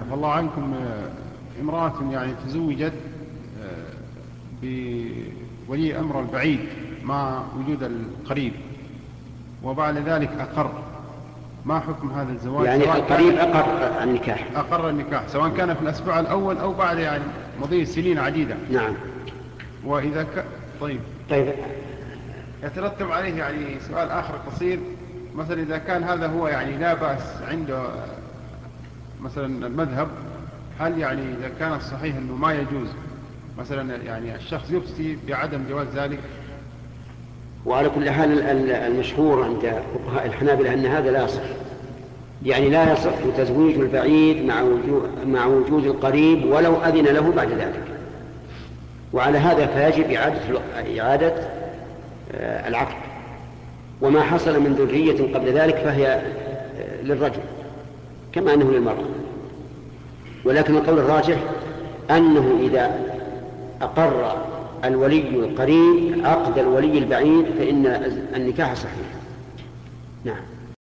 عفى الله عنكم امرأة يعني تزوجت بولي أمر البعيد مع وجود القريب وبعد ذلك أقر. ما حكم هذا الزواج؟ يعني القريب أقر النكاح. أقر النكاح سواء كان في الأسبوع الأول أو بعد يعني مضي سنين عديدة. نعم. وإذا ك... طيب. طيب. يترتب عليه يعني سؤال آخر قصير مثلا إذا كان هذا هو يعني لا بأس عنده مثلا المذهب هل يعني إذا كان الصحيح أنه ما يجوز مثلا يعني الشخص يفتي بعدم جواز ذلك؟ وعلى كل حال المشهور عند فقهاء الحنابلة أن هذا لا يصح. يعني لا يصح تزويج البعيد مع وجود, مع وجود القريب ولو أذن له بعد ذلك. وعلى هذا فيجب إعادة, إعادة آه، العقد. وما حصل من ذرية قبل ذلك فهي آه، للرجل. كما أنه للمرأة. ولكن القول الراجح أنه إذا أقر الولي القريب عقد الولي البعيد فإن النكاح صحيح. نعم.